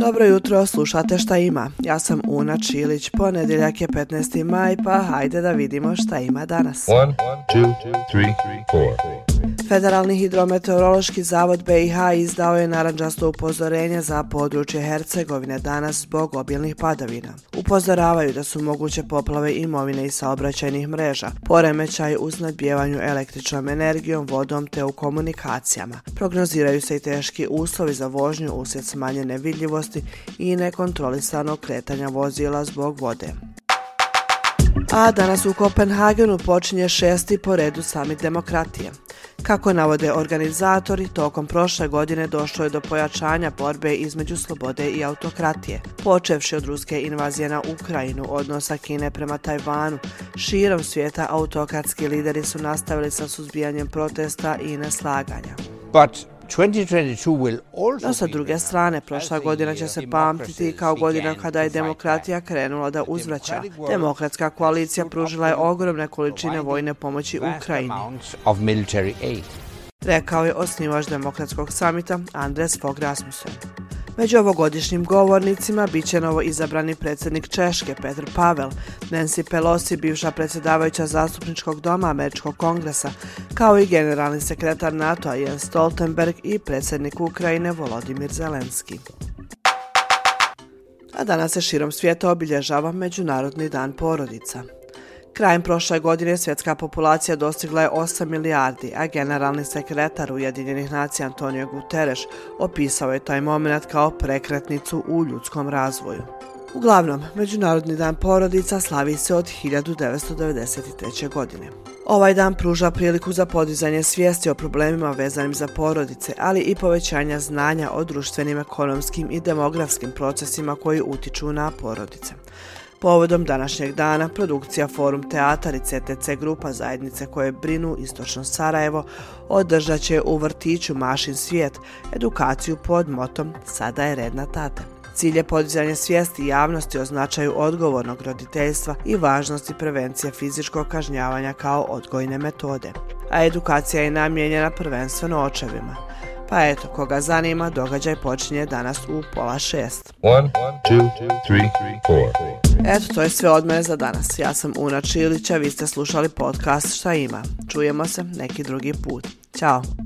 Dobro jutro, slušate šta ima. Ja sam Una Čilić, ponedjeljak je 15. maj, pa hajde da vidimo šta ima danas. One, two, three, four. Federalni hidrometeorološki zavod BiH izdao je naranđasto upozorenje za područje Hercegovine danas zbog obilnih padavina. Upozoravaju da su moguće poplave imovine i saobraćajnih mreža, poremećaj u nadbjevanju električnom energijom, vodom te u komunikacijama. Prognoziraju se i teški uslovi za vožnju usjed smanjene vidljivosti i nekontrolisanog kretanja vozila zbog vode. A danas u Kopenhagenu počinje šesti po redu samit demokratije. Kako navode organizatori, tokom prošle godine došlo je do pojačanja borbe između slobode i autokratije. Počevši od ruske invazije na Ukrajinu, odnosa Kine prema Tajvanu, širom svijeta autokratski lideri su nastavili sa suzbijanjem protesta i neslaganja. But No sa druge strane, prošla godina će se pamtiti kao godina kada je demokratija krenula da uzvraća. Demokratska koalicija pružila je ogromne količine vojne pomoći Ukrajini. rekao je osnivač demokratskog samita Andres Fogh Rasmussen. Među ovogodišnjim govornicima bit će novo izabrani predsjednik Češke Petr Pavel, Nancy Pelosi, bivša predsjedavajuća zastupničkog doma Američkog kongresa, kao i generalni sekretar NATO-a Jens Stoltenberg i predsjednik Ukrajine Volodimir Zelenski. A danas se širom svijeta obilježava Međunarodni dan porodica. Krajem prošle godine svjetska populacija dostigla je 8 milijardi, a generalni sekretar Ujedinjenih nacija Antonio Guterres opisao je taj moment kao prekretnicu u ljudskom razvoju. Uglavnom, Međunarodni dan porodica slavi se od 1993. godine. Ovaj dan pruža priliku za podizanje svijesti o problemima vezanim za porodice, ali i povećanja znanja o društvenim, ekonomskim i demografskim procesima koji utiču na porodice. Povodom današnjeg dana, produkcija Forum Teatar i CTC Grupa zajednice koje brinu Istočno Sarajevo održat će u vrtiću Mašin svijet edukaciju pod motom Sada je red na tate. Cilj je podizanje svijesti javnosti o značaju odgovornog roditeljstva i važnosti prevencije fizičkog kažnjavanja kao odgojne metode. A edukacija je namijenjena prvenstveno očevima. Pa eto, koga zanima, događaj počinje danas u pola šest. One, two, three, four. Eto, to je sve od mene za danas. Ja sam Una Čilića, vi ste slušali podcast Šta ima. Čujemo se neki drugi put. Ćao!